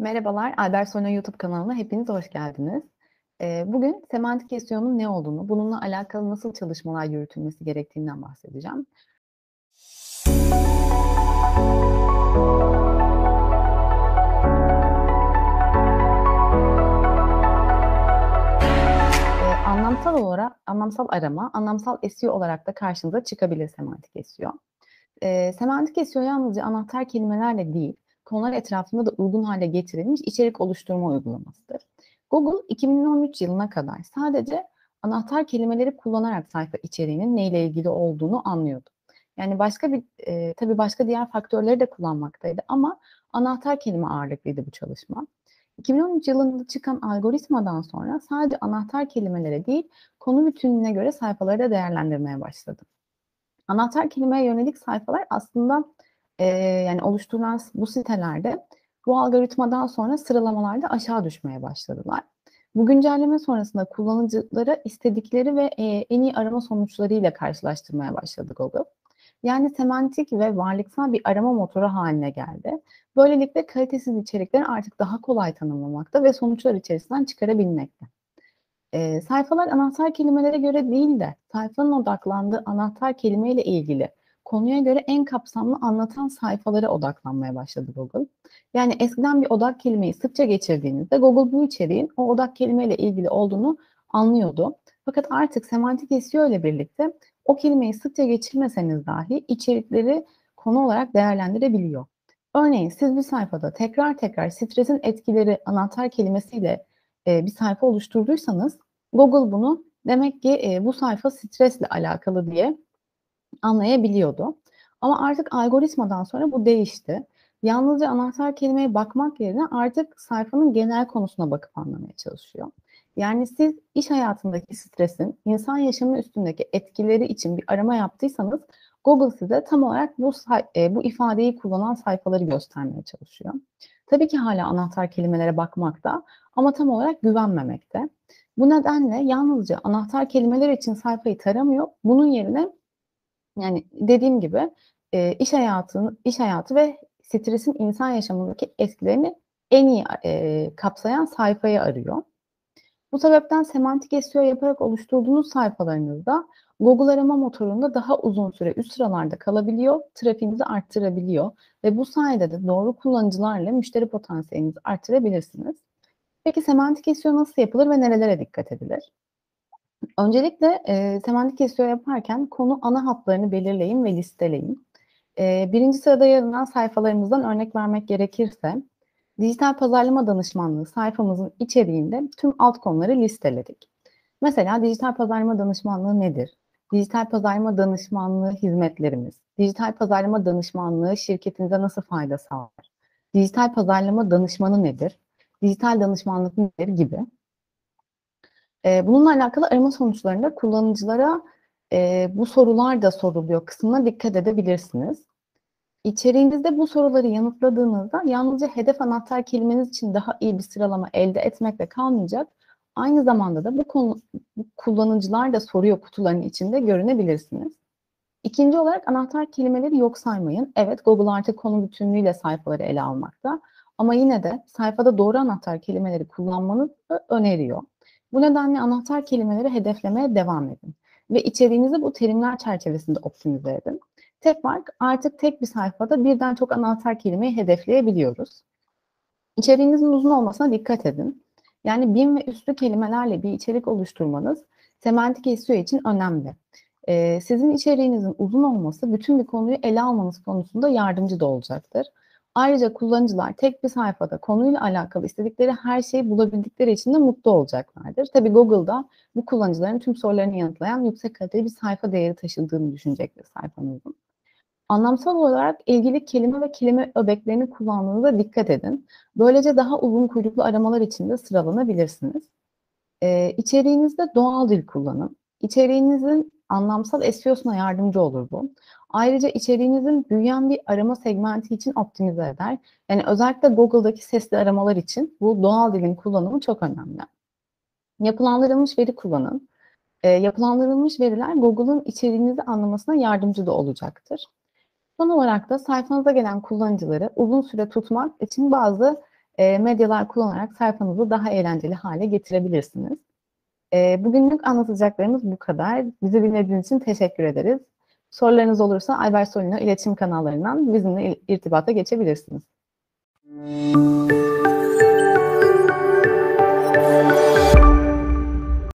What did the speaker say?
Merhabalar, Albert Soyna YouTube kanalına hepiniz hoş geldiniz. Ee, bugün semantik SEO'nun ne olduğunu, bununla alakalı nasıl çalışmalar yürütülmesi gerektiğinden bahsedeceğim. Ee, anlamsal olarak, anlamsal arama, anlamsal SEO olarak da karşınıza çıkabilir semantik SEO. Ee, semantik SEO yalnızca anahtar kelimelerle değil, konular etrafında da uygun hale getirilmiş içerik oluşturma uygulamasıdır. Google 2013 yılına kadar sadece anahtar kelimeleri kullanarak sayfa içeriğinin neyle ilgili olduğunu anlıyordu. Yani başka bir e, tabii başka diğer faktörleri de kullanmaktaydı ama anahtar kelime ağırlıklıydı bu çalışma. 2013 yılında çıkan algoritmadan sonra sadece anahtar kelimelere değil, konu bütününe göre sayfaları da değerlendirmeye başladı. Anahtar kelimeye yönelik sayfalar aslında e, yani oluşturulan bu sitelerde bu algoritmadan sonra sıralamalarda aşağı düşmeye başladılar. Bu güncelleme sonrasında kullanıcılara istedikleri ve e, en iyi arama sonuçlarıyla karşılaştırmaya başladı Google. Yani semantik ve varlıksal bir arama motoru haline geldi. Böylelikle kalitesiz içerikleri artık daha kolay tanımlamakta ve sonuçlar içerisinden çıkarabilmekte. E, sayfalar anahtar kelimelere göre değil de sayfanın odaklandığı anahtar kelimeyle ilgili konuya göre en kapsamlı anlatan sayfalara odaklanmaya başladı Google. Yani eskiden bir odak kelimeyi sıkça geçirdiğinizde Google bu içeriğin o odak kelimeyle ilgili olduğunu anlıyordu. Fakat artık semantik SEO ile birlikte o kelimeyi sıkça geçirmeseniz dahi içerikleri konu olarak değerlendirebiliyor. Örneğin siz bir sayfada tekrar tekrar stresin etkileri anahtar kelimesiyle e, bir sayfa oluşturduysanız Google bunu demek ki e, bu sayfa stresle alakalı diye anlayabiliyordu. Ama artık algoritmadan sonra bu değişti. Yalnızca anahtar kelimeye bakmak yerine artık sayfanın genel konusuna bakıp anlamaya çalışıyor. Yani siz iş hayatındaki stresin insan yaşamı üstündeki etkileri için bir arama yaptıysanız Google size tam olarak bu e, bu ifadeyi kullanan sayfaları göstermeye çalışıyor. Tabii ki hala anahtar kelimelere bakmakta ama tam olarak güvenmemekte. Bu nedenle yalnızca anahtar kelimeler için sayfayı taramıyor. Bunun yerine yani dediğim gibi e, iş hayatını, iş hayatı ve stresin insan yaşamındaki etkilerini en iyi e, kapsayan sayfayı arıyor. Bu sebepten semantik SEO yaparak oluşturduğunuz sayfalarınızda Google arama motorunda daha uzun süre üst sıralarda kalabiliyor, trafiğinizi arttırabiliyor ve bu sayede de doğru kullanıcılarla müşteri potansiyelinizi arttırabilirsiniz. Peki semantik SEO nasıl yapılır ve nerelere dikkat edilir? Öncelikle e, semantik SEO yaparken konu ana hatlarını belirleyin ve listeleyin. E, birinci sırada yer alan sayfalarımızdan örnek vermek gerekirse, dijital pazarlama danışmanlığı sayfamızın içeriğinde tüm alt konuları listeledik. Mesela dijital pazarlama danışmanlığı nedir? Dijital pazarlama danışmanlığı hizmetlerimiz, dijital pazarlama danışmanlığı şirketinize nasıl fayda sağlar? Dijital pazarlama danışmanı nedir? Dijital danışmanlık nedir gibi. Bununla alakalı arama sonuçlarında kullanıcılara bu sorular da soruluyor kısmına dikkat edebilirsiniz. İçeriğinizde bu soruları yanıtladığınızda yalnızca hedef anahtar kelimeniz için daha iyi bir sıralama elde etmekle kalmayacak. Aynı zamanda da bu, konu, kullanıcılar da soruyor kutuların içinde görünebilirsiniz. İkinci olarak anahtar kelimeleri yok saymayın. Evet Google artık konu bütünlüğüyle sayfaları ele almakta. Ama yine de sayfada doğru anahtar kelimeleri kullanmanızı öneriyor. Bu nedenle anahtar kelimeleri hedeflemeye devam edin. Ve içeriğinizi bu terimler çerçevesinde optimize edin. Tek fark artık tek bir sayfada birden çok anahtar kelimeyi hedefleyebiliyoruz. İçeriğinizin uzun olmasına dikkat edin. Yani bin ve üstü kelimelerle bir içerik oluşturmanız semantik SEO için önemli. Ee, sizin içeriğinizin uzun olması bütün bir konuyu ele almanız konusunda yardımcı da olacaktır. Ayrıca kullanıcılar tek bir sayfada konuyla alakalı istedikleri her şeyi bulabildikleri için de mutlu olacaklardır. Tabii Google'da bu kullanıcıların tüm sorularını yanıtlayan yüksek kaliteli bir sayfa değeri taşıdığını düşünecektir sayfanızın. Anlamsal olarak ilgili kelime ve kelime öbeklerini kullandığınızda dikkat edin. Böylece daha uzun kuyruklu aramalar için de sıralanabilirsiniz. Ee, içeriğinizde doğal dil kullanın. İçeriğinizin anlamsal SEO'suna yardımcı olur bu. Ayrıca içeriğinizin büyüyen bir arama segmenti için optimize eder. Yani özellikle Google'daki sesli aramalar için bu doğal dilin kullanımı çok önemli. Yapılandırılmış veri kullanın. E, yapılandırılmış veriler Google'un içeriğinizi anlamasına yardımcı da olacaktır. Son olarak da sayfanıza gelen kullanıcıları uzun süre tutmak için bazı e, medyalar kullanarak sayfanızı daha eğlenceli hale getirebilirsiniz. E, bugünlük anlatacaklarımız bu kadar. Bizi dinlediğiniz için teşekkür ederiz. Sorularınız olursa Albert Solino iletişim kanallarından bizimle irtibata geçebilirsiniz.